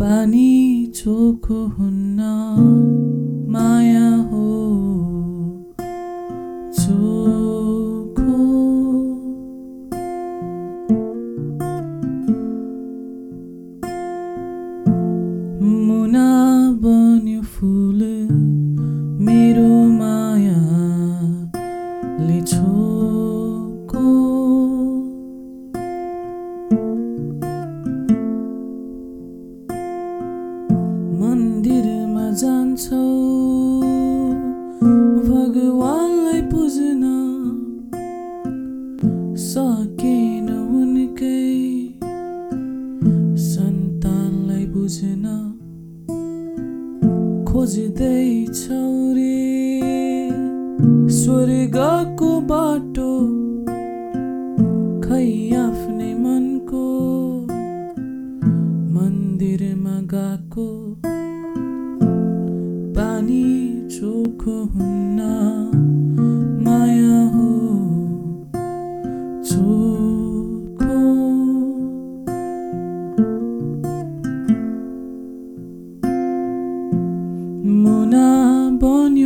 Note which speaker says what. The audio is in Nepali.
Speaker 1: पानी चोखो हुन्न माया हो। चोखो। मुना बन्यो फुल मेरो मायाले छोको जान्छौ। भगवानलाई पुज्न सकेन उनकै। सन्तानलाई बुझ्न खोज्दैछौ रे। स्वर्गको बाटो खै आफ्नै मनको मन्दिरमा गएको पानी चोखो हुन्न माया हो चोखो मुना बन्यो